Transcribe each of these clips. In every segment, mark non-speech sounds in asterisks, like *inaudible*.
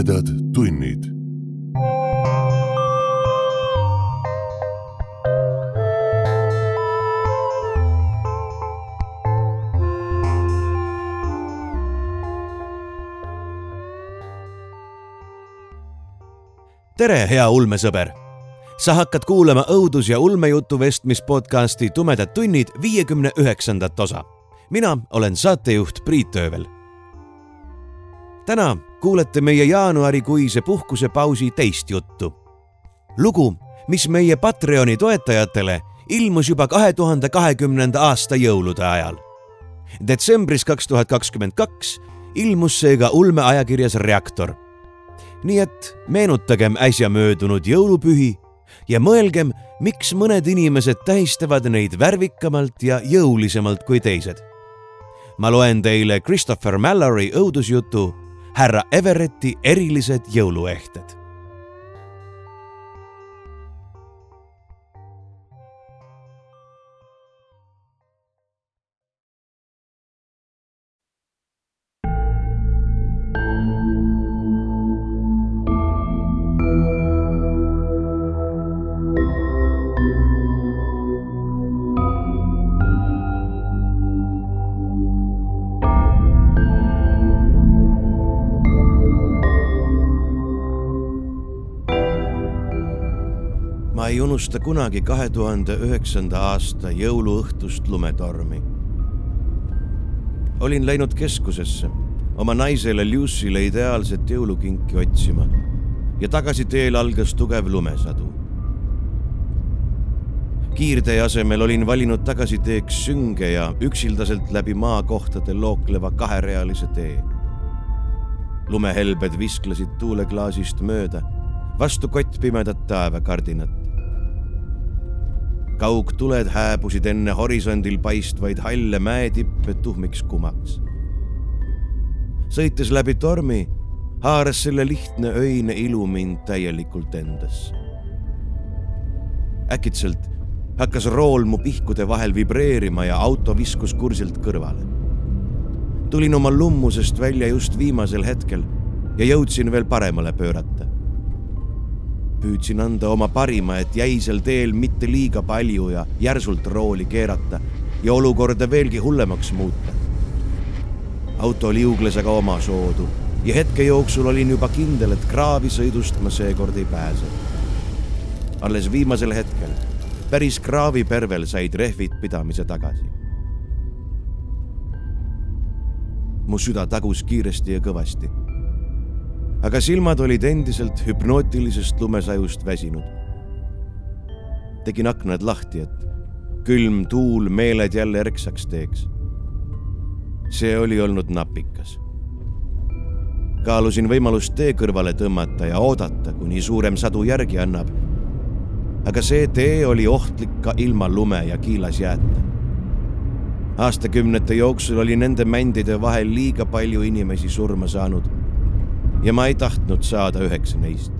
tumedad tunnid. tere, hea ulmesõber! sa hakkad kuulama õudus- ja ulmejutu vestmispodcasti Tumedad tunnid viiekümne üheksandat osa. mina olen saatejuht Priit Öövel. täna kuulete meie jaanuarikuise puhkusepausi teist juttu. lugu, mis meie Patreoni toetajatele ilmus juba kahe tuhande kahekümnenda aasta jõulude ajal. detsembris kaks tuhat kakskümmend kaks ilmus seega ulmeajakirjas Reaktor nii et meenutagem äsja möödunud jõulupühi ja mõelgem, miks mõned inimesed tähistavad neid värvikamalt ja jõulisemalt kui teised. ma loen teile Christopher Mallory õudusjutu härra Everetti erilised jõuluehted unusta kunagi kahe tuhande üheksanda aasta jõuluõhtust lumetormi. olin läinud keskusesse oma naisele Lucy'le ideaalset jõulukinki otsima ja tagasiteel algas tugev lumesadu. kiirtee asemel olin valinud tagasiteeks sünge ja üksildaselt läbi maakohtade lookleva kaherealise tee. lumehelbed visklesid tuuleklaasist mööda vastu kottpimedat taevakardinat kaugtuled hääbusid enne horisondil paistvaid halle mäetippe tuhmiks kumaks. sõites läbi tormi, haaras selle lihtne öine ilu mind täielikult endasse. äkitselt hakkas rool mu pihkude vahel vibreerima ja auto viskus kursilt kõrvale. tulin oma lummusest välja just viimasel hetkel ja jõudsin veel paremale pöörata püüdsin anda oma parima, et jäisel teel mitte liiga palju ja järsult rooli keerata ja olukorda veelgi hullemaks muuta. auto liugles aga omasoodu ja hetke jooksul olin juba kindel, et kraavisõidust ma seekord ei pääse. alles viimasel hetkel, päris kraavipervel said rehvid pidamise tagasi. mu süda tagus kiiresti ja kõvasti aga silmad olid endiselt hüpnootilisest lumesajust väsinud. tegin aknad lahti, et külm tuul meeled jälle erksaks teeks. see oli olnud napikas. kaalusin võimalust tee kõrvale tõmmata ja oodata, kuni suurem sadu järgi annab. aga see tee oli ohtlik ka ilma lume ja kiilasjääta. aastakümnete jooksul oli nende mändide vahel liiga palju inimesi surma saanud ja ma ei tahtnud saada üheks neist.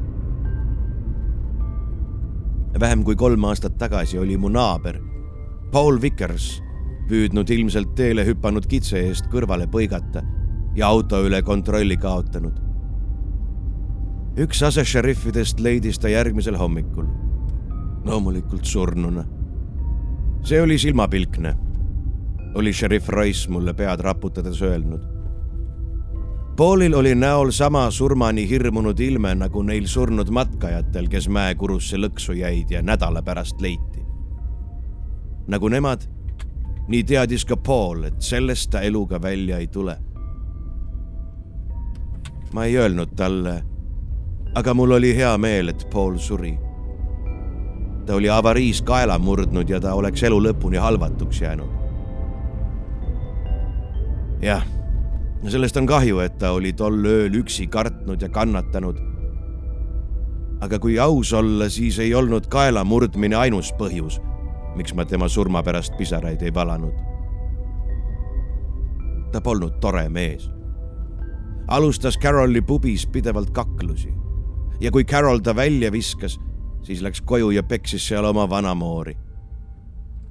vähem kui kolm aastat tagasi oli mu naaber Paul Vickers püüdnud ilmselt teele hüpanud kitse eest kõrvale põigata ja auto üle kontrolli kaotanud. üks asešeriffidest leidis ta järgmisel hommikul, loomulikult surnuna. see oli silmapilkne, oli šerif Royce mulle pead raputades öelnud Paulil oli näol sama surmani hirmunud ilme nagu neil surnud matkajatel, kes mäekurusse lõksu jäid ja nädala pärast leiti. nagu nemad, nii teadis ka Paul, et sellest ta eluga välja ei tule. ma ei öelnud talle, aga mul oli hea meel, et Paul suri. ta oli avariis kaela murdnud ja ta oleks elu lõpuni halvatuks jäänud. jah sellest on kahju, et ta oli tol ööl üksi kartnud ja kannatanud. aga kui aus olla, siis ei olnud kaela murdmine ainus põhjus, miks ma tema surma pärast pisaraid ei valanud. ta polnud tore mees. alustas Caroli pubis pidevalt kaklusi ja kui Carol ta välja viskas, siis läks koju ja peksis seal oma vanamoori.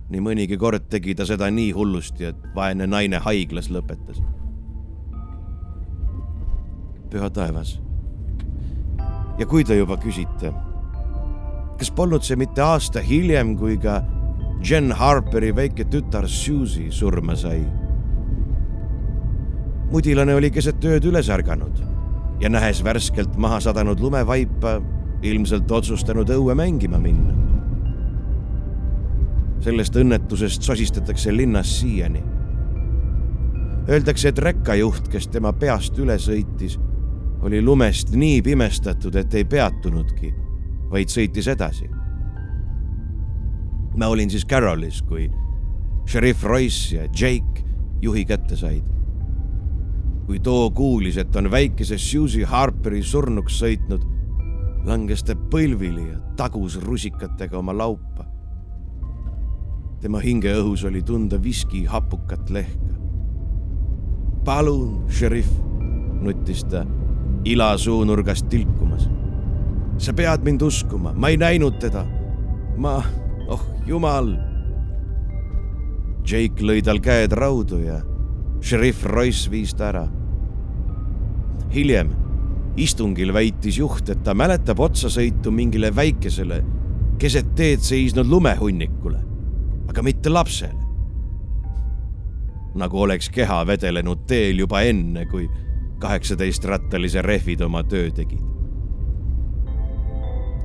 nii mõnigi kord tegi ta seda nii hullusti, et vaene naine haiglas lõpetas püha taevas. ja kui te juba küsite, kas polnud see mitte aasta hiljem, kui ka Jen Harperi väike tütar Susie surma sai? mudilane oli keset ööd üles ärganud ja nähes värskelt maha sadanud lumevaipa, ilmselt otsustanud õue mängima minna. sellest õnnetusest sosistatakse linnas siiani. Öeldakse, et rekkajuht, kes tema peast üle sõitis, oli lumest nii pimestatud, et ei peatunudki, vaid sõitis edasi. ma olin siis Carolis, kui šerif Royce ja Jake juhi kätte said kui too kuulis, et on väikese Susie Harperi surnuks sõitnud, langes ta põlvili ja tagus rusikatega oma laupa. tema hingeõhus oli tunda viski hapukat lehka. palun, šerif, nuttis ta ila suunurgast tilkumas. sa pead mind uskuma, ma ei näinud teda. ma, oh jumal. Jake lõi tal käed raudu ja šerif Royce viis ta ära hiljem istungil väitis juht, et ta mäletab otsasõitu mingile väikesele keset teed seisnud lumehunnikule, aga mitte lapsele. nagu oleks keha vedelenud teel juba enne, kui kaheksateistrattalise rehvid oma töö tegid.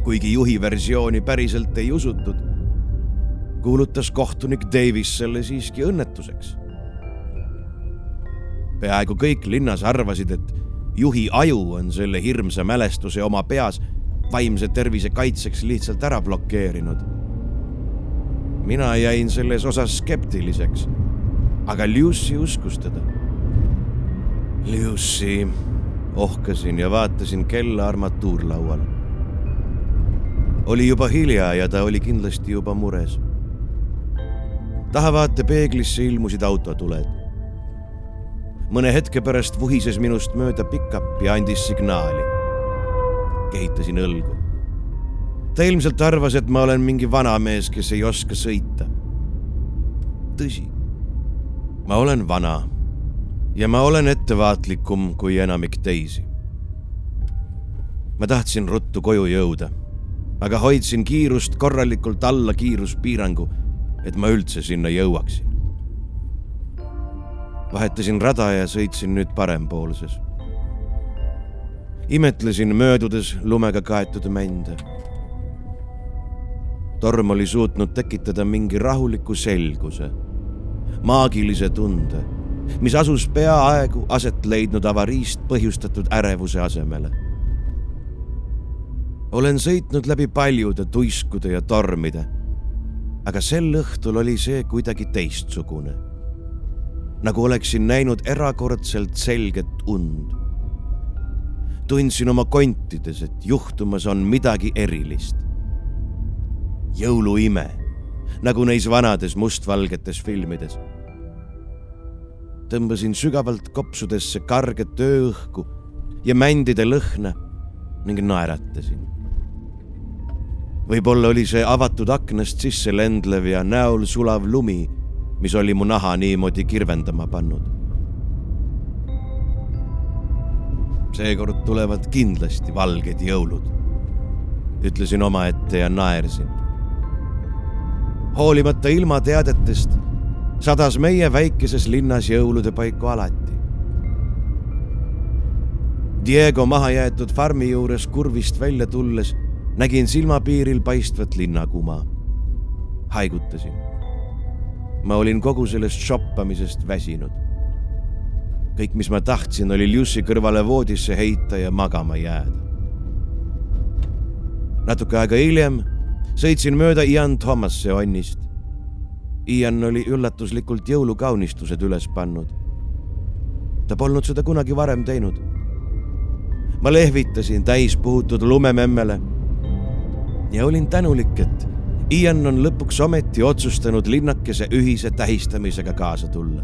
kuigi juhi versiooni päriselt ei usutud, kuulutas kohtunik Davis selle siiski õnnetuseks. peaaegu kõik linnas arvasid, et juhi aju on selle hirmsa mälestuse oma peas vaimse tervise kaitseks lihtsalt ära blokeerinud. mina jäin selles osas skeptiliseks, aga Lucy uskus teda. Lucy, ohkasin ja vaatasin kella armatuurlaual. oli juba hilja ja ta oli kindlasti juba mures. tahavaatepeeglisse ilmusid autotuled mõne hetke pärast vuhises minust mööda pikap ja andis signaali. kehitasin õlgu. ta ilmselt arvas, et ma olen mingi vanamees, kes ei oska sõita. tõsi, ma olen vana ja ma olen ettevaatlikum kui enamik teisi. ma tahtsin ruttu koju jõuda, aga hoidsin kiirust korralikult alla kiiruspiirangu, et ma üldse sinna jõuaksin vahetasin rada ja sõitsin nüüd parempoolses. imetlesin möödudes lumega kaetud mände. torm oli suutnud tekitada mingi rahuliku selguse, maagilise tunde, mis asus peaaegu aset leidnud avariist põhjustatud ärevuse asemele. olen sõitnud läbi paljude tuiskude ja tormide, aga sel õhtul oli see kuidagi teistsugune nagu oleksin näinud erakordselt selget und. tundsin oma kontides, et juhtumas on midagi erilist. jõuluime, nagu neis vanades mustvalgetes filmides. Tõmbasin sügavalt kopsudesse karget ööõhku ja mändide lõhna ning naeratasin. võib-olla oli see avatud aknast sisse lendlev ja näol sulav lumi mis oli mu naha niimoodi kirvendama pannud. seekord tulevad kindlasti valged jõulud, ütlesin omaette ja naersin. hoolimata ilmateadetest sadas meie väikeses linnas jõulude paiku alati. Diego mahajäetud farmi juures kurvist välja tulles nägin silmapiiril paistvat linnakuma. haigutasin ma olin kogu sellest shoppamisest väsinud. kõik, mis ma tahtsin, oli Lucy kõrvale voodisse heita ja magama jääda. natuke aega hiljem sõitsin mööda Ian Thomase onnist. Ian oli üllatuslikult jõulukaunistused üles pannud. ta polnud seda kunagi varem teinud. ma lehvitasin täispuhutud lumememmele ja olin tänulik, et Ian on lõpuks ometi otsustanud linnakese ühise tähistamisega kaasa tulla.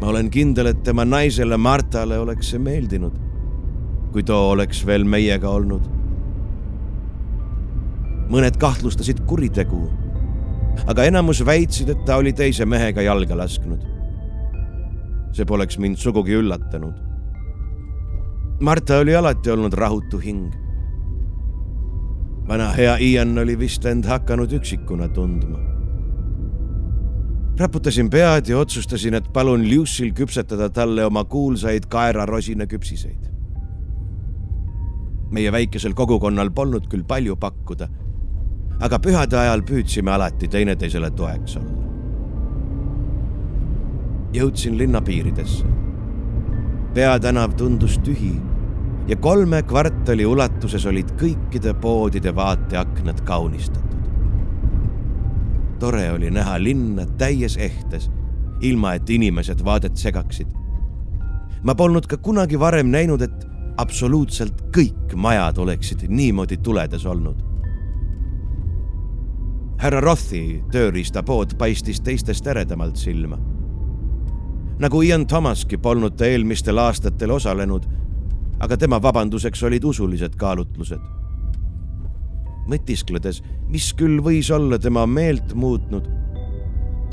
ma olen kindel, et tema naisele Martale oleks see meeldinud, kui too oleks veel meiega olnud. mõned kahtlustasid kuritegu, aga enamus väitsid, et ta oli teise mehega jalga lasknud. see poleks mind sugugi üllatanud. Marta oli alati olnud rahutu hing. vana hea Ian oli vist end hakanud üksikuna tundma. raputasin pead ja otsustasin, et palun Lucyl küpsetada talle oma kuulsaid kaerarosina küpsiseid. meie väikesel kogukonnal polnud küll palju pakkuda, aga pühade ajal püüdsime alati teineteisele toeks olla. jõudsin linna piiridesse peatänav tundus tühi ja kolme kvartali ulatuses olid kõikide poodide vaateaknad kaunistatud. tore oli näha linna täies ehtes, ilma et inimesed vaadet segaksid. ma polnud ka kunagi varem näinud, et absoluutselt kõik majad oleksid niimoodi tuledes olnud. Härra Rothi tööriistapood paistis teistest eredamalt silma nagu Ian Thomaski polnud ta eelmistel aastatel osalenud, aga tema vabanduseks olid usulised kaalutlused. mõtiskledes, mis küll võis olla tema meelt muutnud,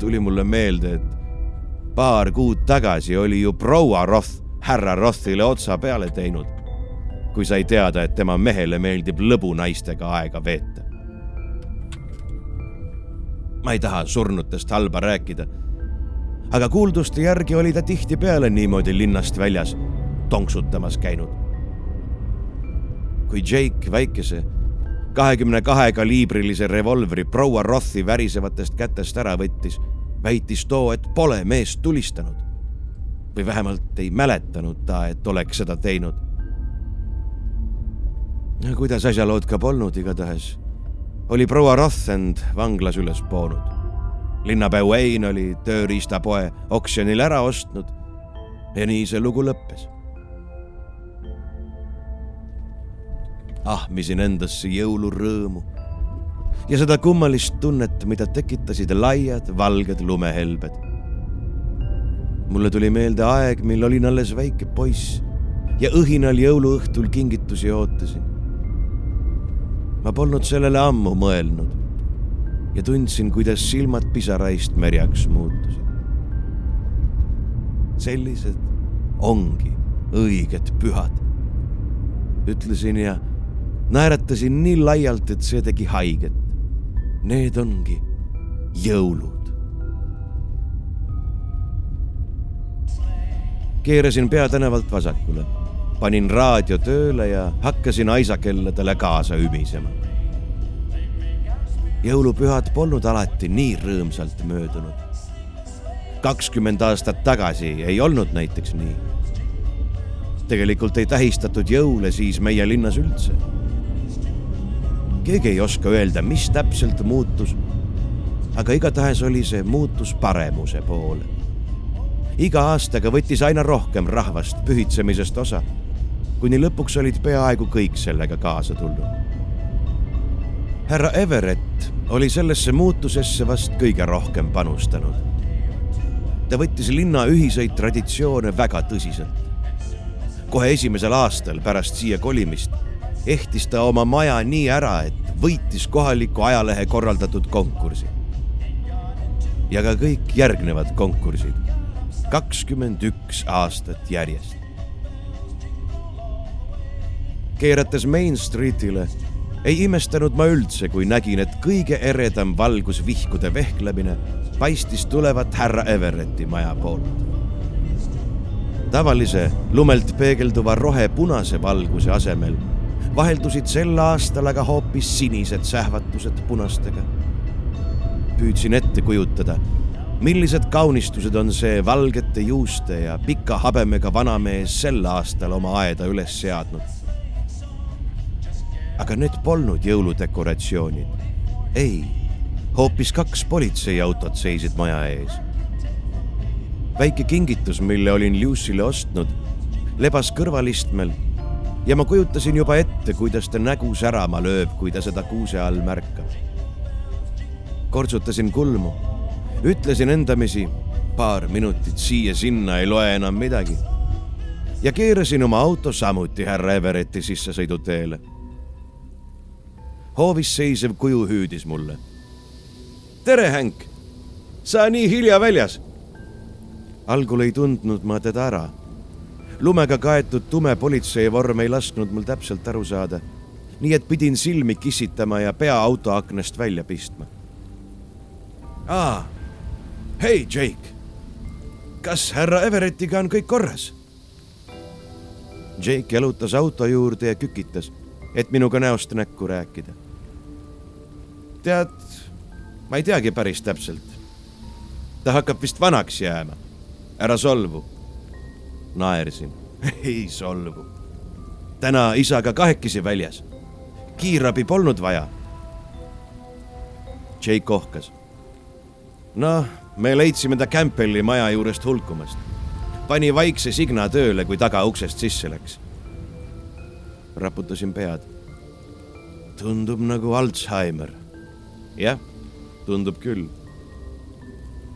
tuli mulle meelde, et paar kuud tagasi oli ju proua Roth härra Rothile otsa peale teinud, kui sai teada, et tema mehele meeldib lõbunaistega aega veeta. Ma ei taha surnutest halba rääkida aga kuulduste järgi oli ta tihtipeale niimoodi linnast väljas tonksutamas käinud. kui Jake väikese kahekümne kahe kaliibrilise revolvri proua Rothi värisevatest kätest ära võttis, väitis too, et pole meest tulistanud. või vähemalt ei mäletanud ta, et oleks seda teinud. kuidas asjalood ka polnud, igatahes oli proua Roth end vanglas üles poonud linnapea Wayne oli tööriistapoe oksjonil ära ostnud ja nii see lugu lõppes. ahmisin endasse jõulurõõmu ja seda kummalist tunnet, mida tekitasid laiad valged lumehelbed. mulle tuli meelde aeg, mil olin alles väike poiss ja õhinal jõuluõhtul kingitusi ootasin. Ma polnud sellele ammu mõelnud ja tundsin, kuidas silmad pisaraist märjaks muutusid. sellised ongi õiged pühad, ütlesin ja naeratasin nii laialt, et see tegi haiget. Need ongi jõulud. keerasin peatänavalt vasakule, panin raadio tööle ja hakkasin aisakelladele kaasa ümisema jõulupühad polnud alati nii rõõmsalt möödunud. kakskümmend aastat tagasi ei olnud näiteks nii. tegelikult ei tähistatud jõule siis meie linnas üldse. keegi ei oska öelda, mis täpselt muutus. aga igatahes oli see muutus paremuse poole. iga aastaga võttis aina rohkem rahvast pühitsemisest osa, kuni lõpuks olid peaaegu kõik sellega kaasa tulnud härra Everett oli sellesse muutusesse vast kõige rohkem panustanud. ta võttis linna ühiseid traditsioone väga tõsiselt. kohe esimesel aastal pärast siia kolimist ehtis ta oma maja nii ära, et võitis kohaliku ajalehe korraldatud konkursi. ja ka kõik järgnevad konkursid, kakskümmend üks aastat järjest. Keerates Main Streetile ei imestanud ma üldse, kui nägin, et kõige eredam valgusvihkude vehklemine paistis tulevat härra Everetti maja poolt. tavalise lumelt peegelduva rohepunase valguse asemel vaheldusid sel aastal aga hoopis sinised sähvatused punastega. püüdsin ette kujutada, millised kaunistused on see valgete juuste ja pika habemega vanamees sel aastal oma aeda üles seadnud aga need polnud jõuludekoratsioonid. ei, hoopis kaks politseiautot seisid maja ees. väike kingitus, mille olin Lucy'le ostnud, lebas kõrvalistmel ja ma kujutasin juba ette, kuidas ta nägu särama lööb, kui ta seda kuuse all märkab. kortsutasin kulmu, ütlesin endamisi paar minutit siia-sinna ei loe enam midagi ja keerasin oma auto samuti härra Everetti sissesõiduteele hoovis seisev kuju hüüdis mulle. tere, Hänk, sa nii hilja väljas. algul ei tundnud ma teda ära. lumega kaetud tume politseivorm ei lasknud mul täpselt aru saada. nii et pidin silmi kissitama ja pea autoaknast välja pistma. aa, hei, Jake. kas härra Everettiga on kõik korras? Jake jalutas auto juurde ja kükitas, et minuga näost näkku rääkida. tead, ma ei teagi päris täpselt. ta hakkab vist vanaks jääma. ära solvu naersin. *laughs* ei solvu. täna isaga kahekesi väljas. kiirabi polnud vaja. Jake ohkas. noh, me leidsime ta Campbelli maja juurest hulkumast. pani vaikse signa tööle, kui tagauksest sisse läks. Raputasin pead. tundub nagu Alzheimer. jah, tundub küll.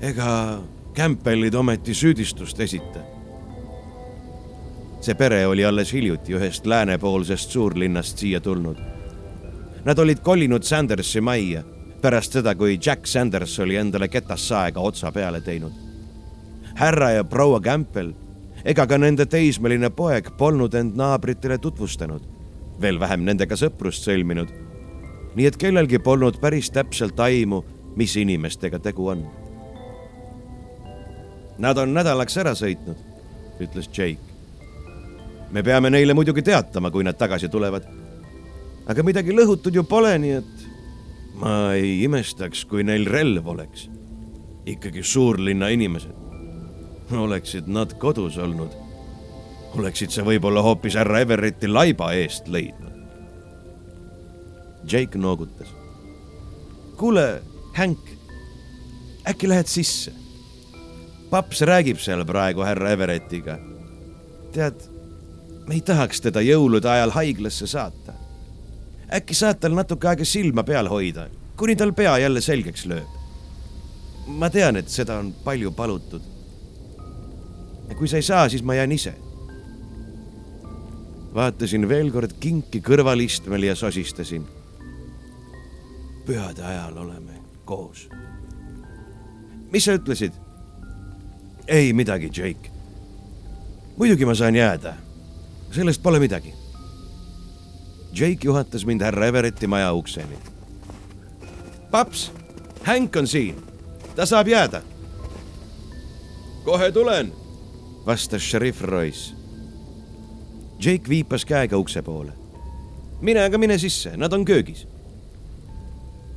ega Campbellid ometi süüdistust esita see pere oli alles hiljuti ühest läänepoolsest suurlinnast siia tulnud. Nad olid kolinud Sandersi majja pärast seda, kui Jack Sanders oli endale ketassaega otsa peale teinud. härra ja proua Campbell ega ka nende teismeline poeg polnud end naabritele tutvustanud, veel vähem nendega sõprust sõlminud. nii et kellelgi polnud päris täpselt aimu, mis inimestega tegu on. Nad on nädalaks ära sõitnud, ütles Jake me peame neile muidugi teatama, kui nad tagasi tulevad. aga midagi lõhutud ju pole, nii et ma ei imestaks, kui neil relv oleks. ikkagi suurlinna inimesed. oleksid nad kodus olnud, oleksid sa võib-olla hoopis härra Everetti laiba eest leidnud. Jake noogutas. kuule, Hank, äkki lähed sisse? paps räägib seal praegu härra Everettiga. tead me ei tahaks teda jõulude ajal haiglasse saata. äkki saad tal natuke aega silma peal hoida, kuni tal pea jälle selgeks lööb. ma tean, et seda on palju palutud. ja kui sa ei saa, siis ma jään ise. Vaatasin veel kord kinki kõrvalistmel ja sosistasin. pühade ajal oleme koos. mis sa ütlesid? ei midagi, Jake. muidugi ma saan jääda sellest pole midagi. Jake juhatas mind härra Everetti maja ukseni. paps, Hank on siin, ta saab jääda. kohe tulen, vastas šerif Royce. Jake viipas käega ukse poole. mine aga mine sisse, nad on köögis.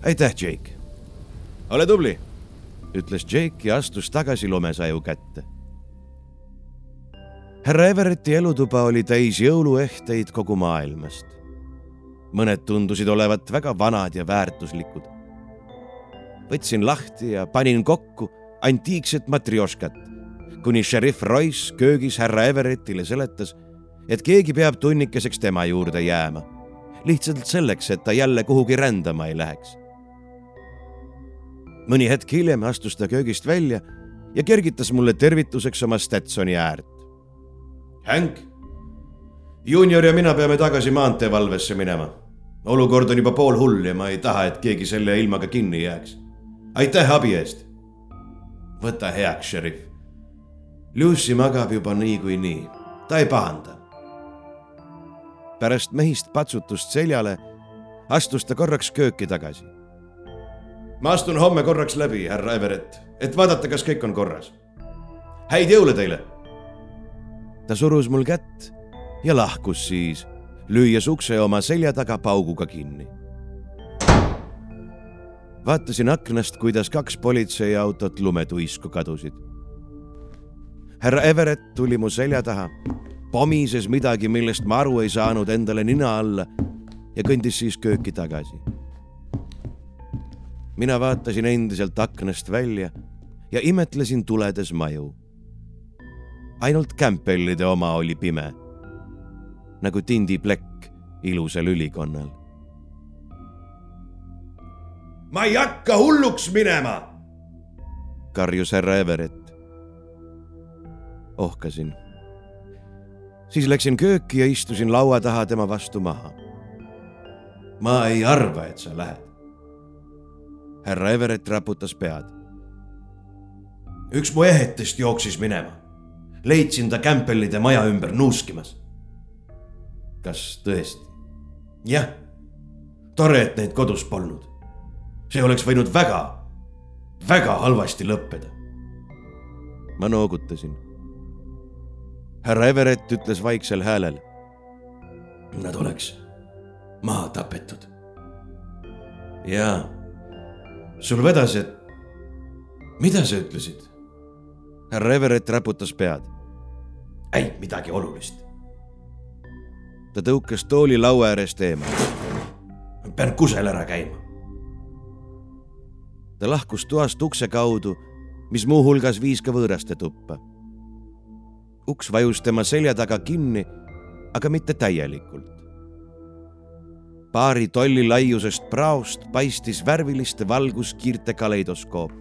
aitäh, Jake. ole tubli, ütles Jake ja astus tagasi lumesaju kätte härra Everetti elutuba oli täis jõuluehteid kogu maailmast. mõned tundusid olevat väga vanad ja väärtuslikud. võtsin lahti ja panin kokku antiikset matrjoškat, kuni šerif Royce köögis härra Everettile seletas, et keegi peab tunnikeseks tema juurde jääma. lihtsalt selleks, et ta jälle kuhugi rändama ei läheks. mõni hetk hiljem astus ta köögist välja ja kergitas mulle tervituseks oma Stetsoni äärt. Hank, juunior ja mina peame tagasi maanteevalvesse minema. olukord on juba poolhull ja ma ei taha, et keegi selle ilmaga kinni jääks. aitäh abi eest. võta heaks, šerif. Lucy magab juba niikuinii, ta ei pahanda. Pärast mehist patsutust seljale astus ta korraks kööki tagasi. ma astun homme korraks läbi, härra Everett, et vaadata, kas kõik on korras. häid jõule teile ta surus mul kätt ja lahkus siis, lüües ukse oma selja taga pauguga kinni. vaatasin aknast, kuidas kaks politseiautot lumetuisku kadusid. härra Everett tuli mu selja taha, pomises midagi, millest ma aru ei saanud endale nina alla ja kõndis siis kööki tagasi. mina vaatasin endiselt aknast välja ja imetlesin tuledes maju ainult Campbellide oma oli pime, nagu tindiplekk ilusal ülikonnal. ma ei hakka hulluks minema, karjus härra Everett. ohkasin. Siis läksin kööki ja istusin laua taha tema vastu maha. ma ei arva, et sa lähed. härra Everett raputas pead. üks mu ehetest jooksis minema leidsin ta Campbellide maja ümber nuuskimas. kas tõesti? jah, tore, et neid kodus polnud. see oleks võinud väga, väga halvasti lõppeda. ma noogutasin. Härra Everett ütles vaiksel häälel. Nad oleks maha tapetud. jaa, sul vedas, et mida sa ütlesid? härra Everett raputas pead. ei midagi olulist. ta tõukas tooli laua äärest eemale. pean kusel ära käima. ta lahkus toast ukse kaudu, mis muuhulgas viis ka võõraste tuppa. Uks vajus tema selja taga kinni, aga mitte täielikult. paari tolli laiusest praost paistis värviliste valguskiirte kaleidoskoop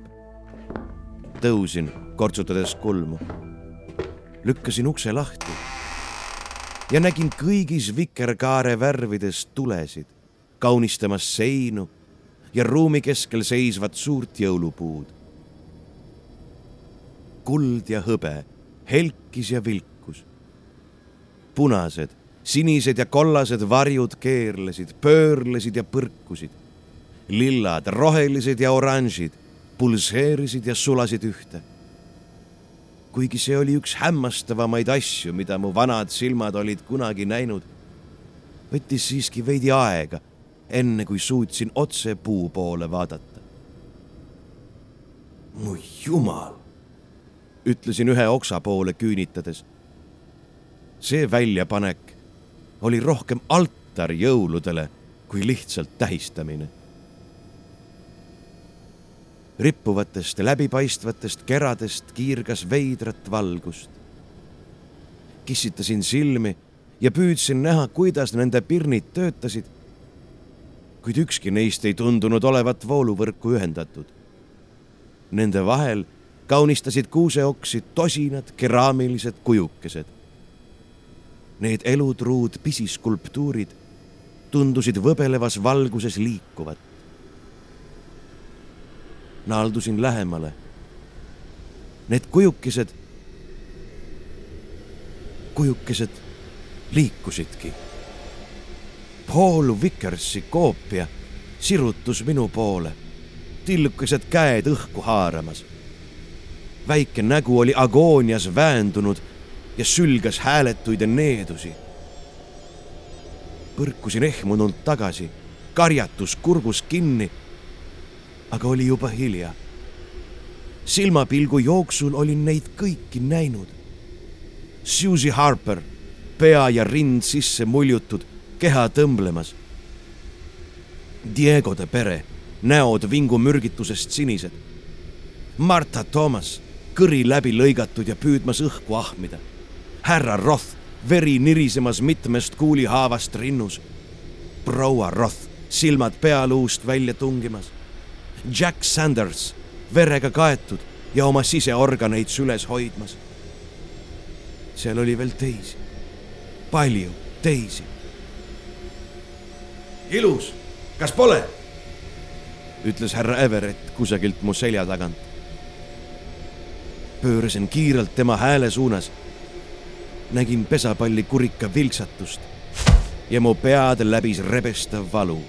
tõusin, kortsutades kulmu. lükkasin ukse lahti ja nägin kõigis vikerkaare värvides tulesid, kaunistamas seinu ja ruumi keskel seisvat suurt jõulupuud. kuld ja hõbe helkis ja vilkus. punased, sinised ja kollased varjud keerlesid, pöörlesid ja põrkusid. lillad, rohelised ja oranžid pulseerisid ja sulasid ühte. kuigi see oli üks hämmastavamaid asju, mida mu vanad silmad olid kunagi näinud, võttis siiski veidi aega, enne kui suutsin otse puu poole vaadata. mu jumal, ütlesin ühe oksa poole küünitades. see väljapanek oli rohkem altar jõuludele kui lihtsalt tähistamine rippuvatest läbipaistvatest keradest kiirgas veidrat valgust. kissitasin silmi ja püüdsin näha, kuidas nende pirnid töötasid. kuid ükski neist ei tundunud olevat vooluvõrku ühendatud. Nende vahel kaunistasid kuuseoksi tosinad keraamilised kujukesed. Need elutruud pisiskulptuurid tundusid võbelevas valguses liikuvat naaldusin lähemale. Need kujukesed, kujukesed liikusidki. Paul Vickersi koopia sirutus minu poole, tillukesed käed õhku haaramas. Väike nägu oli agoonias väändunud ja sülgas hääletuid needusi. põrkusin ehmunult tagasi, karjatus kurgus kinni aga oli juba hilja. silmapilgu jooksul olin neid kõiki näinud. Susie Harper, pea ja rind sisse muljutud, keha tõmblemas. Diegode pere, näod vingumürgitusest sinised. Martha Thomas, kõri läbi lõigatud ja püüdmas õhku ahmida. härra Roth, veri nirisemas mitmest kuulihaavast rinnus. proua Roth, silmad pealuust välja tungimas Jack Sanders, verega kaetud ja oma siseorganeid süles hoidmas. seal oli veel teisi, palju teisi. ilus, kas pole? ütles härra Everett kusagilt mu selja tagant. Pöörasin kiirelt tema hääle suunas. nägin pesapalli kurika vilksatust ja mu pead läbis rebestav valu,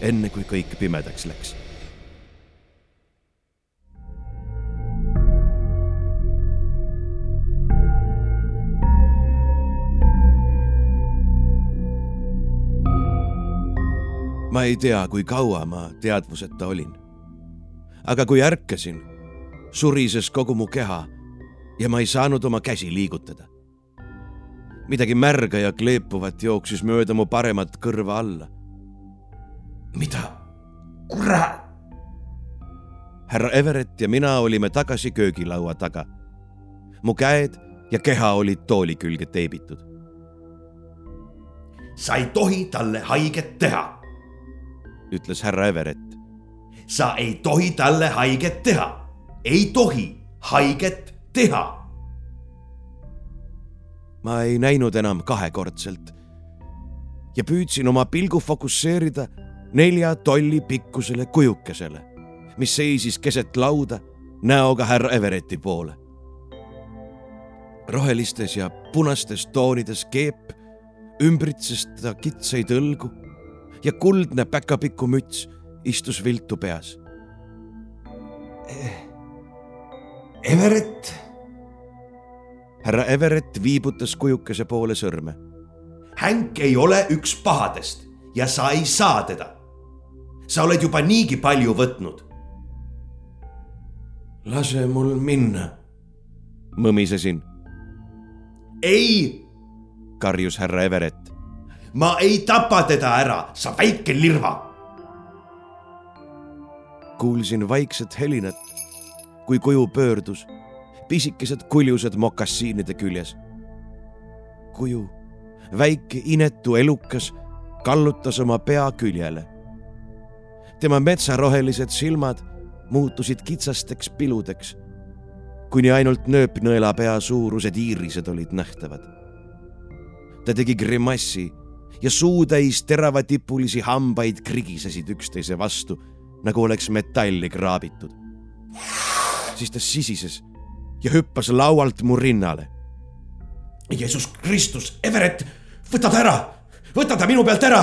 enne kui kõik pimedaks läks ma ei tea, kui kaua ma teadvuseta olin. aga kui ärkasin, surises kogu mu keha ja ma ei saanud oma käsi liigutada. midagi märga ja kleepuvat jooksis mööda mu paremat kõrva alla. mida, kurat? härra Everett ja mina olime tagasi köögilaua taga. mu käed ja keha olid tooli külge teibitud. sa ei tohi talle haiget teha ütles härra Everett. sa ei tohi talle haiget teha, ei tohi haiget teha. ma ei näinud enam kahekordselt ja püüdsin oma pilgu fokusseerida nelja tolli pikkusele kujukesele, mis seisis keset lauda näoga härra Everetti poole. rohelistes ja punastes toonides keep ümbritses ta kitsaid õlgu ja kuldne päkapikku müts istus viltu peas. Everett. härra Everett viibutas kujukese poole sõrme. Hank ei ole üks pahadest ja sa ei saa teda. sa oled juba niigi palju võtnud. lase mul minna, mõmisesin. ei, karjus härra Everett. ma ei tapa teda ära, sa väike lirva. kuulsin vaikset helinat, kui kuju pöördus, pisikesed kuljused mokassiinide küljes. kuju, väike inetu elukas, kallutas oma pea küljele. tema metsarohelised silmad muutusid kitsasteks piludeks, kuni ainult nööpnõela pea suurused iirised olid nähtavad. ta tegi grimassi ja suutäis teravatipulisi hambaid krigisesid üksteise vastu, nagu oleks metalli kraabitud. Siis ta sisises ja hüppas laualt mu rinnale. Jeesus Kristus, Everett, võta ta ära, võta ta minu pealt ära.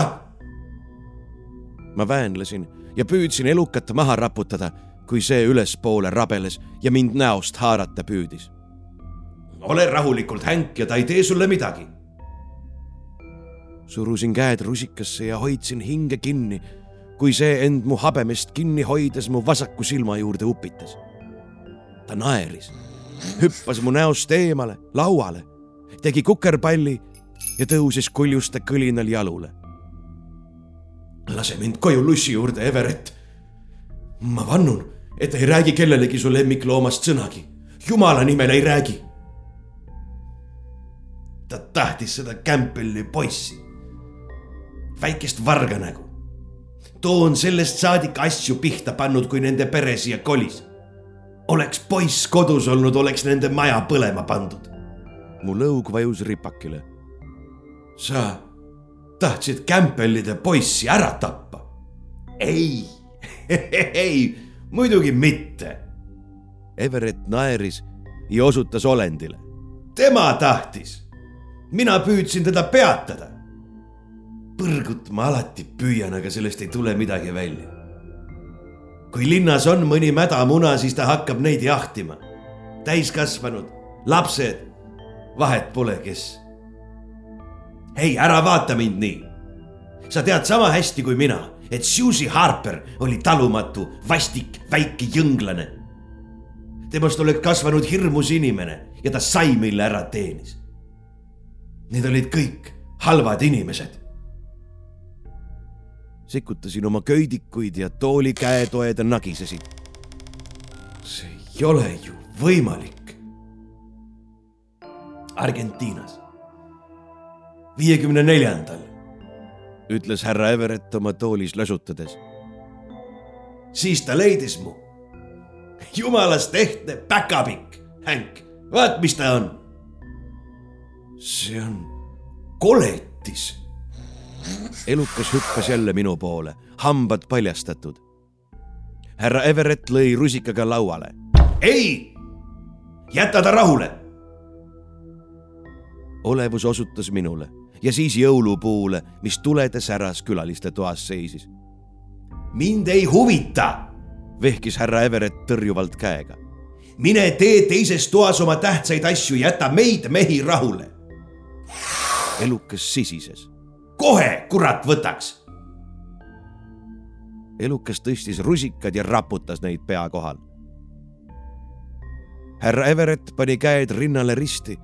ma väänlesin ja püüdsin elukat maha raputada, kui see ülespoole rabeles ja mind näost haarata püüdis. ole rahulikult, Hank, ja ta ei tee sulle midagi. surusin käed rusikasse ja hoidsin hinge kinni, kui see end mu habemest kinni hoides mu vasaku silma juurde upitas. Ta naeris, hüppas mu näost eemale, lauale, tegi kukerpalli ja tõusis kuljuste kõlinal jalule. lase mind koju Lussi juurde, Everett. ma vannun, et ei räägi kellelegi su lemmikloomast sõnagi. jumala nimel ei räägi. ta tahtis seda Campbelli poissi, väikest varganägu. too on sellest saadik asju pihta pannud, kui nende pere siia kolis. Oleks poiss kodus olnud, oleks nende maja põlema pandud. mu lõug vajus ripakile. sa tahtsid Campbellide poissi ära tappa? ei, *laughs* ei, muidugi mitte. Everett naeris ja osutas olendile. tema tahtis. mina püüdsin teda peatada. põrgut ma alati püüan, aga sellest ei tule midagi välja. Kui linnas on mõni mädamuna, siis ta hakkab neid jahtima. täiskasvanud, lapsed, vahet pole, kes. hei, ära vaata mind nii. sa tead sama hästi kui mina et Susie Harper oli talumatu, vastik, väike jõnglane. temast oleks kasvanud hirmus inimene ja ta sai, mille ära teenis. Need olid kõik halvad inimesed. Sikutasin oma köidikuid ja tooli käetoed nagisesid. see ei ole ju võimalik. Argentiinas, viiekümne neljandal ütles härra Everett oma toolis lösutades. siis ta leidis mu. jumalast ehtne päkapikk, Hank, vaat mis ta on. see on koletis. Elukas hüppas jälle minu poole, hambad paljastatud. härra Everett lõi rusikaga lauale. ei, jäta ta rahule. olevus osutas minule ja siis jõulupuule, mis tulede säras külaliste toas seisis. mind ei huvita, vehkis härra Everett tõrjuvalt käega. mine tee teises toas oma tähtsaid asju, jäta meid mehi rahule. elukas sisises. Kohe, kurat, võtaks. elukas tõstis rusikad ja raputas neid pea kohal. härra Everett pani käed rinnale risti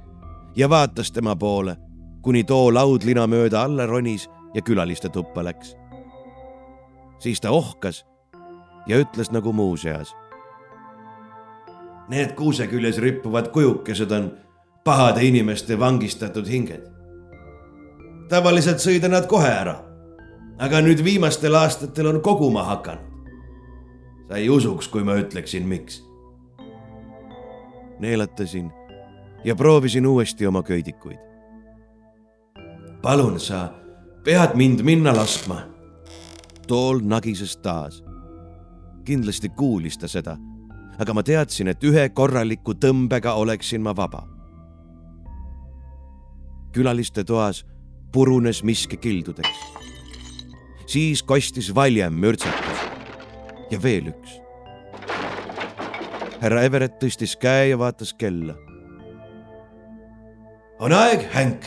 ja vaatas tema poole kuni too laudlina mööda alla ronis ja külaliste tuppa läks. siis ta ohkas ja ütles nagu muuseas. Need kuuse küljes rippuvad kujukesed on pahade inimeste vangistatud hinged. Tavaliselt sõida nad kohe ära. aga nüüd viimastel aastatel on koguma hakanud. sa ei usuks, kui ma ütleksin, miks. neelatasin ja proovisin uuesti oma köidikuid palun, sa pead mind minna laskma. tool nagises taas. kindlasti kuulis ta seda, aga ma teadsin, et ühe korraliku tõmbega oleksin ma vaba. külaliste toas purunes miski kildudeks. siis kostis valjem mürtsakas ja veel üks. härra Everett tõstis käe ja vaatas kella. on aeg, Hank.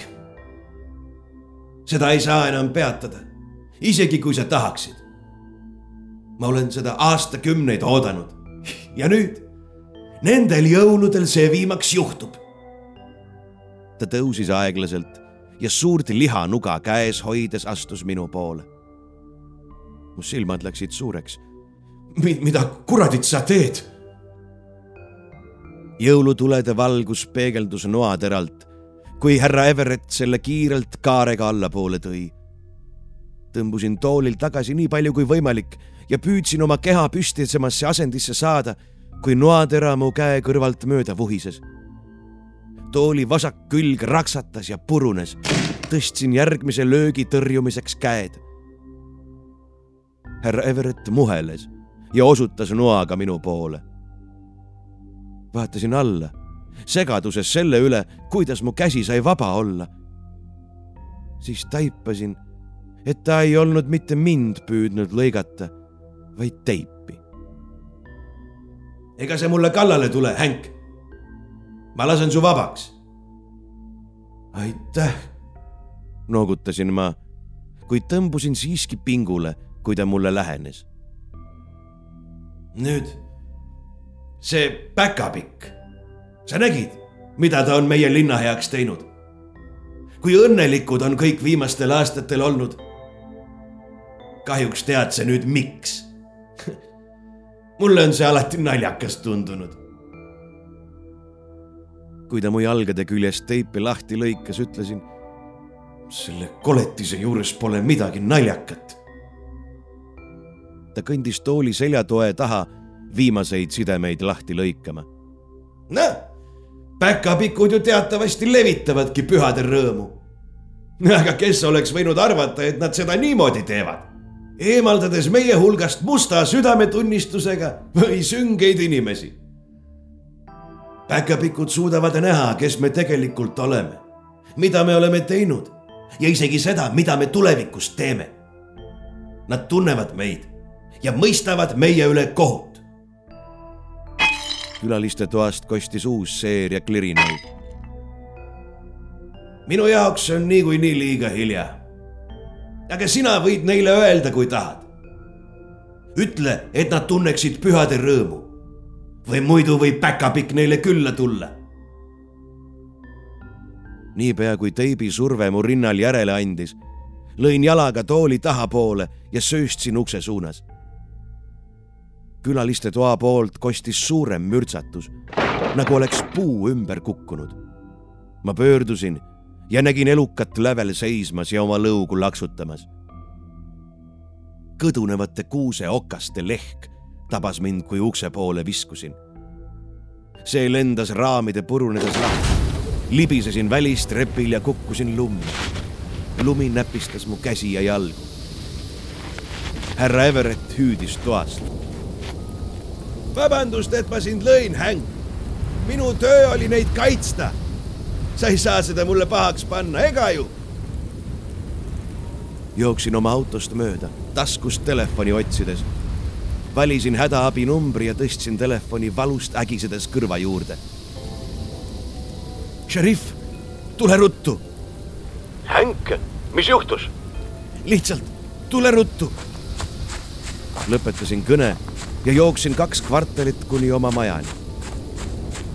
seda ei saa enam peatada, isegi kui sa tahaksid. ma olen seda aastakümneid oodanud ja nüüd, nendel jõuludel see viimaks juhtub ta tõusis aeglaselt ja suurt lihanuga käes hoides astus minu poole. mu silmad läksid suureks. mida kuradit sa teed? jõulutulede valgus peegeldus noateralt, kui härra Everett selle kiirelt kaarega allapoole tõi. tõmbusin toolil tagasi nii palju kui võimalik ja püüdsin oma keha püstisemasse asendisse saada, kui noatera mu käe kõrvalt mööda vuhises tooli vasak külg raksatas ja purunes. tõstsin järgmise löögi tõrjumiseks käed. härra Everett muheles ja osutas noaga minu poole. vaatasin alla, segaduses selle üle, kuidas mu käsi sai vaba olla. siis taipasin, et ta ei olnud mitte mind püüdnud lõigata, vaid teipi. ega see mulle kallale tule, Hank ma lasen su vabaks. aitäh, noogutasin ma, kuid tõmbusin siiski pingule, kui ta mulle lähenes. nüüd, see päkapikk, sa nägid, mida ta on meie linna heaks teinud? kui õnnelikud on kõik viimastel aastatel olnud. kahjuks tead sa nüüd, miks *laughs* mulle on see alati naljakas tundunud kui ta mu jalgade küljest teipi lahti lõikas, ütlesin. selle koletise juures pole midagi naljakat. ta kõndis tooli seljatoe taha viimaseid sidemeid lahti lõikama. noh, päkapikud ju teatavasti levitavadki pühade rõõmu. aga kes oleks võinud arvata, et nad seda niimoodi teevad? eemaldades meie hulgast musta südametunnistusega või süngeid inimesi päkapikud suudavad näha, kes me tegelikult oleme, mida me oleme teinud ja isegi seda, mida me tulevikus teeme. Nad tunnevad meid ja mõistavad meie üle kohut. külaliste toast kostis uus seeria klirinaid. minu jaoks on niikuinii liiga hilja. aga sina võid neile öelda, kui tahad. ütle, et nad tunneksid pühade rõõmu või muidu võib päkapikk neile külla tulla. niipea kui teibi surve mu rinnal järele andis, lõin jalaga tooli tahapoole ja sööstsin ukse suunas. külaliste toa poolt kostis suurem mürtsatus, nagu oleks puu ümber kukkunud. ma pöördusin ja nägin elukat lävel seismas ja oma lõugu laksutamas. kõdunevate kuuseokaste lehk tabas mind, kui ukse poole viskusin. see lendas raamide purunedes lahti. libisesin välistrepil ja kukkusin lummi. lumi näpistas mu käsi ja jalgu. härra Everett hüüdis toast. vabandust, et ma sind lõin, Hank. minu töö oli neid kaitsta. sa ei saa seda mulle pahaks panna, ega ju? jooksin oma autost mööda, taskust telefoni otsides valisin hädaabinumbri ja tõstsin telefoni valust ägisedes kõrva juurde. šerif, tule ruttu. Hank, mis juhtus? lihtsalt tule ruttu. lõpetasin kõne ja jooksin kaks kvartalit kuni oma majani.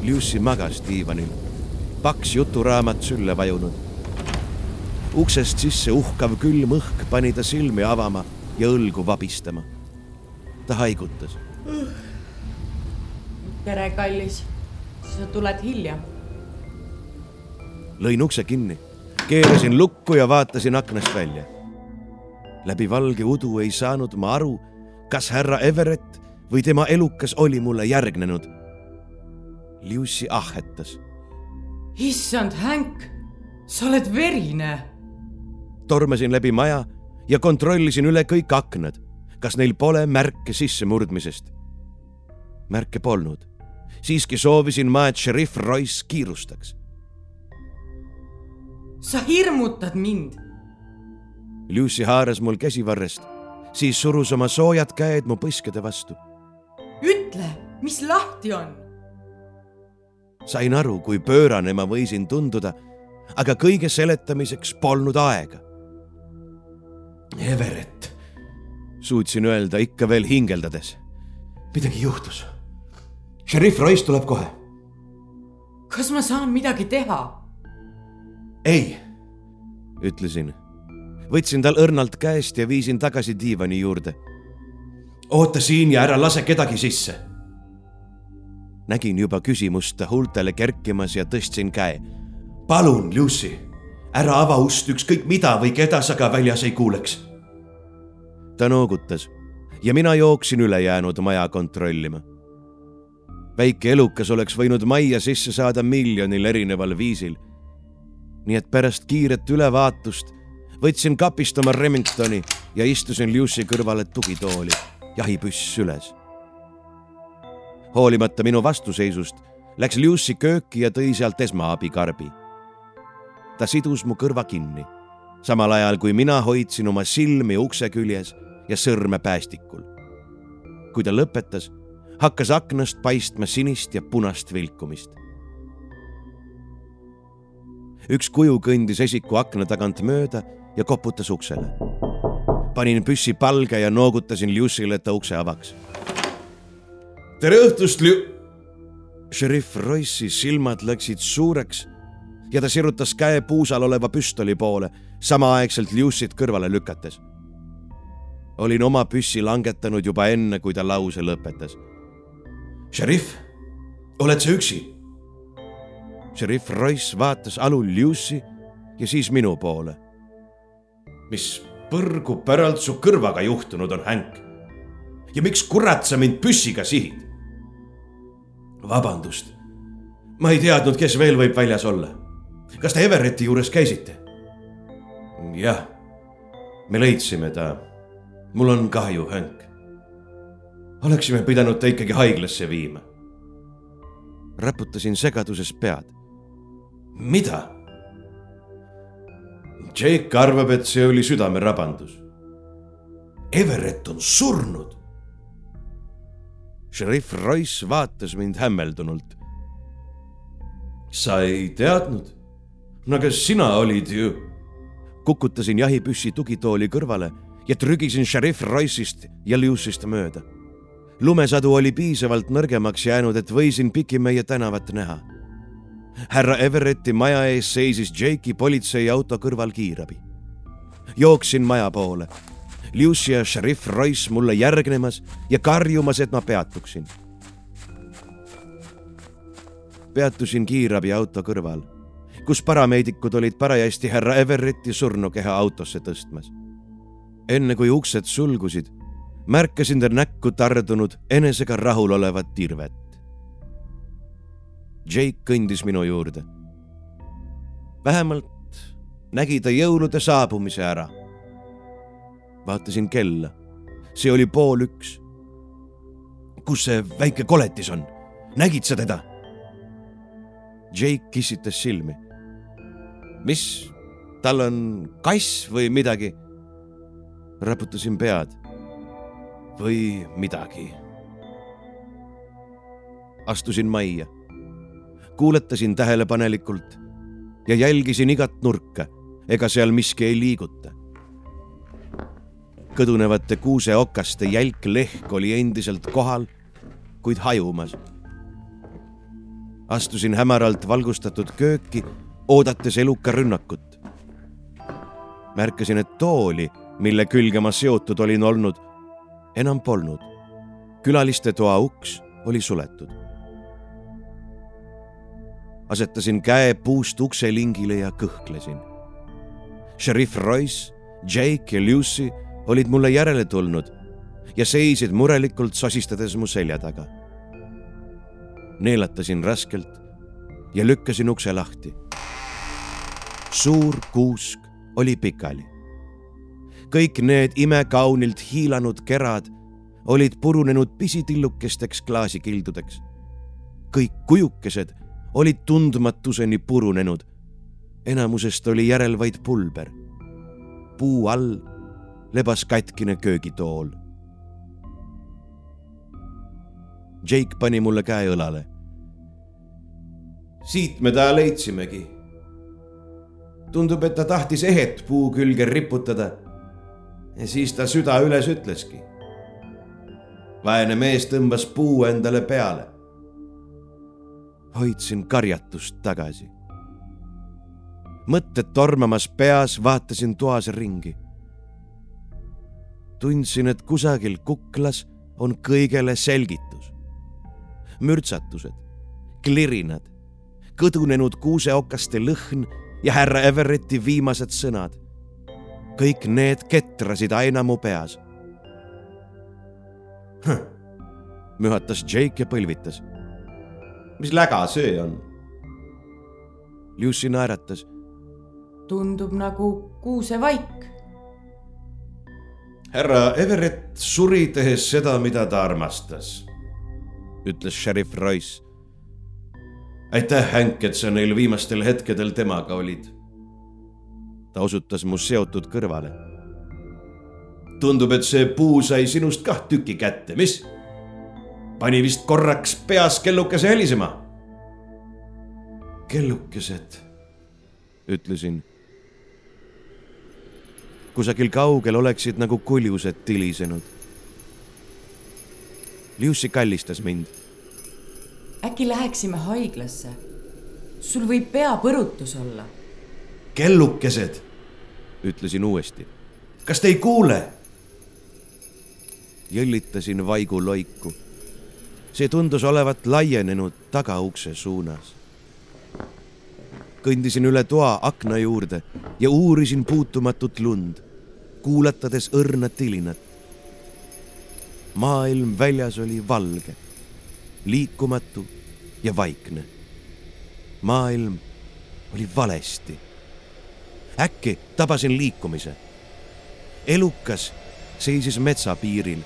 Lucy magas diivanil, paks juturaamat sülle vajunud. uksest sisse uhkav külm õhk pani ta silmi avama ja õlgu vabistama ta haigutas. tere, kallis. sa tuled hilja. lõin ukse kinni, keerasin lukku ja vaatasin aknast välja. läbi valge udu ei saanud ma aru, kas härra Everett või tema elukas oli mulle järgnenud. Lucy ahhetas. issand, Hank, sa oled verine. tormasin läbi maja ja kontrollisin üle kõik aknad kas neil pole märke sissemurdmisest? märke polnud. siiski soovisin ma, et šerif Royce kiirustaks. sa hirmutad mind Lucy haaras mul käsivarrest, siis surus oma soojad käed mu põskede vastu. ütle, mis lahti on? sain aru, kui pöörane ma võisin tunduda, aga kõige seletamiseks polnud aega. Everett, suutsin öelda ikka veel hingeldades. midagi juhtus. šerif Royce tuleb kohe. kas ma saan midagi teha? ei, ütlesin võtsin tal õrnalt käest ja viisin tagasi diivani juurde. oota siin ja ära lase kedagi sisse. nägin juba küsimust ta huultele kerkimas ja tõstsin käe. palun, Lucy, ära ava ust ükskõik mida või keda sa ka väljas ei kuuleks. Ta noogutas ja mina jooksin ülejäänud maja kontrollima. väike elukas oleks võinud majja sisse saada miljonil erineval viisil. nii et pärast kiiret ülevaatust võtsin kapist oma Remingtoni ja istusin Lucy kõrvale tugitooli, jahipüss süles. hoolimata minu vastuseisust läks Lucy kööki ja tõi sealt esmaabikarbi. ta sidus mu kõrva kinni, samal ajal kui mina hoidsin oma silmi ukse küljes ja sõrme päästikul. kui ta lõpetas, hakkas aknast paistma sinist ja punast vilkumist üks kuju kõndis esiku akna tagant mööda ja koputas uksele. panin püssi palge ja noogutasin Lucy'le, et ta ukse avaks. tere õhtust, Lu-. šerif Royce'i silmad läksid suureks ja ta sirutas käe puusal oleva püstoli poole, samaaegselt Lucy't kõrvale lükates. Olin oma püssi langetanud juba enne, kui ta lause lõpetas. šerif, oled sa üksi? šerif Royce vaatas alul Lucy ja siis minu poole mis põrgu päralt su kõrvaga juhtunud on, Hank? ja miks kurat sa mind püssiga sihid? vabandust, ma ei teadnud, kes veel võib väljas olla. kas te Everetti juures käisite? jah, me leidsime ta. Mul on kahju, Hank. oleksime pidanud ta ikkagi haiglasse viima. raputasin segaduses pead. mida? Jake arvab, et see oli südamerabandus. Everett on surnud. šerif Royce vaatas mind hämmeldunult. sa ei teadnud? no aga sina olid ju. kukutasin jahipüssi tugitooli kõrvale ja trügisin šerif Royce'ist ja Lucy'st mööda. lumesadu oli piisavalt nõrgemaks jäänud, et võisin Pikimeie tänavat näha härra Everetti maja ees seisis Jake'i politseiauto kõrval kiirabi. jooksin maja poole, Lucy ja šerif Royce mulle järgnemas ja karjumas, et ma peatuksin. peatusin kiirabiauto kõrval, kus parameedikud olid parajasti härra Everetti surnukeha autosse tõstmas. Enne kui uksed sulgusid, märkasin ta näkku tardunud enesega rahulolevat tirvet. Jake kõndis minu juurde. vähemalt nägi ta jõulude saabumise ära. vaatasin kella, see oli pool üks. kus see väike koletis on, nägid sa teda? Jake kissitas silmi. mis, tal on kass või midagi? Raputasin pead. või midagi. astusin majja kuuletasin tähelepanelikult ja jälgisin igat nurka, ega seal miski ei liiguta. kõdunevate kuuseokaste jälk lehk oli endiselt kohal, kuid hajumas. astusin hämaralt valgustatud kööki, oodates eluka rünnakut. märkasin, et tooli, mille külge ma seotud olin olnud, enam polnud. külaliste toa uks oli suletud asetasin käe puust ukselingile ja kõhklesin. šerif Royce, Jake ja Lucy olid mulle järele tulnud ja seisid murelikult sosistades mu selja taga. neelatasin raskelt ja lükkasin ukse lahti. suur kuusk oli pikali. Kõik need imekaunilt hiilanud kerad olid purunenud pisitillukesteks klaasikildudeks. kõik kujukesed olid tundmatuseni purunenud enamusest oli järel vaid pulber. puu all lebas katkine köögitool. Jake pani mulle käe õlale. siit me ta leidsimegi. tundub, et ta tahtis ehet puu külge riputada. Ja siis ta süda üles ütleski. vaene mees tõmbas puu endale peale. hoidsin karjatust tagasi mõtted tormamas peas vaatasin toas ringi. tundsin, et kusagil kuklas on kõigele selgitus. mürtsatused, klirinad, kõdunenud kuuseokaste lõhn ja härra Everetti viimased sõnad. Kõik need ketrasid aina mu peas. mühatas Jake ja põlvitas. mis läga see on? Lucy naeratas tundub nagu kuusevaik. härra Everett suri tehes seda, mida ta armastas, ütles šerif Royce. aitäh, Hank, et sa neil viimastel hetkedel temaga olid. Ta osutas mu seotud kõrvale. tundub, et see puu sai sinust kah tüki kätte, mis? pani vist korraks peas kellukese helisema. kellukesed, ütlesin kusagil kaugel oleksid nagu kuljused tilisenud. Liussi kallistas mind. äkki läheksime haiglasse? sul võib peapõrutus olla. Kellukesed, ütlesin uuesti. kas te ei kuule? jõllitasin vaigu loiku. see tundus olevat laienenud tagaukse suunas kõndisin üle toa akna juurde ja uurisin puutumatut lund, kuulatades õrna tilinat. maailm väljas oli valge, liikumatu ja vaikne. maailm oli valesti. Äkki tabasin liikumise. elukas seisis metsapiiril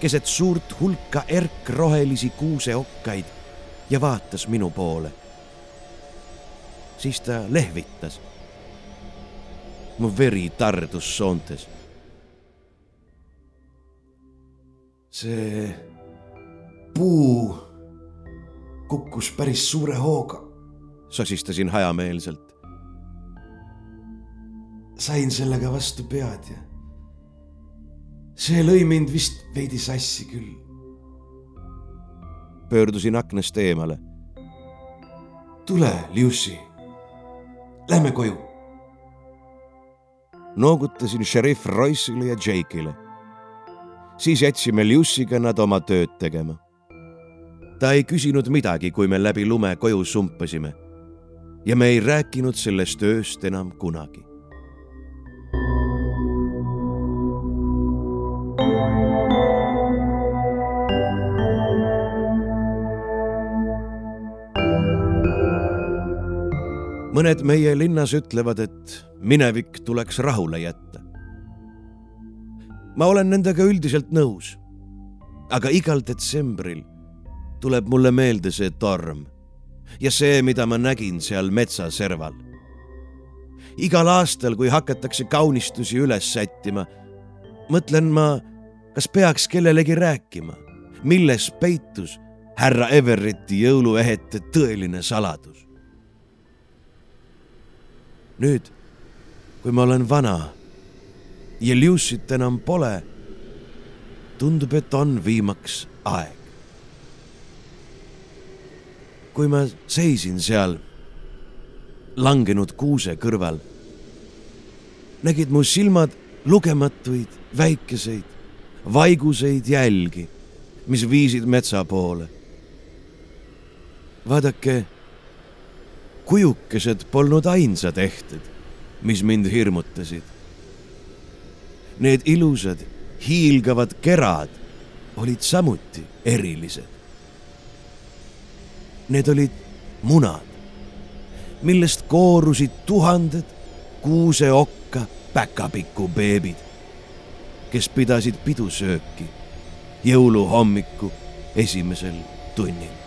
keset suurt hulka erkrohelisi kuuseokkaid ja vaatas minu poole siis ta lehvitas. mu veri tardus soontes. see puu kukkus päris suure hooga. sosistasin hajameelselt. Sain sellega vastu pead ja see lõi mind vist veidi sassi küll. pöördusin aknast eemale. tule, Liussi Lähme koju. noogutasin šerif Royce'ile ja Jake'ile. siis jätsime Lucy'ga nad oma tööd tegema. ta ei küsinud midagi, kui me läbi lume koju sumpasime. ja me ei rääkinud sellest ööst enam kunagi mõned meie linnas ütlevad, et minevik tuleks rahule jätta. ma olen nendega üldiselt nõus. aga igal detsembril tuleb mulle meelde see torm ja see, mida ma nägin seal metsaserval. igal aastal, kui hakatakse kaunistusi üles sättima, mõtlen ma, kas peaks kellelegi rääkima, milles peitus härra Everetti jõuluehete tõeline saladus nüüd, kui ma olen vana ja Lucyt enam pole, tundub, et on viimaks aeg. kui ma seisin seal langenud kuuse kõrval, nägid mu silmad lugematuid väikeseid vaiguseid jälgi, mis viisid metsa poole. vaadake kujukesed polnud ainsad ehted, mis mind hirmutasid. Need ilusad hiilgavad kerad olid samuti erilised. Need olid munad, millest koorusid tuhanded kuuseokka päkapiku beebid, kes pidasid pidusööki jõuluhommiku esimesel tunnil.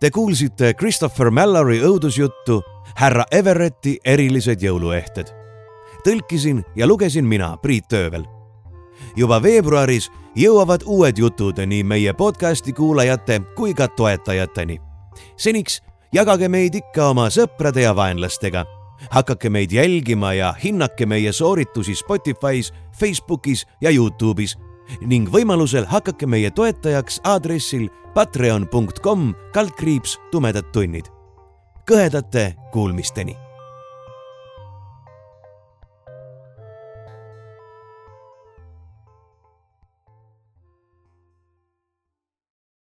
Te kuulsite Christopher Mallory õudusjuttu Härra Everetti erilised jõuluehted. tõlkisin ja lugesin mina, Priit Öövel. juba veebruaris jõuavad uued jutud nii meie podcasti kuulajate kui ka toetajateni. seniks jagage meid ikka oma sõprade ja vaenlastega. hakake meid jälgima ja hinnake meie sooritusi Spotify's, Facebookis ja Youtube'is ning võimalusel hakake meie toetajaks aadressil patreon.com kaldkriips tumedad tunnid. kõhedate kuulmisteni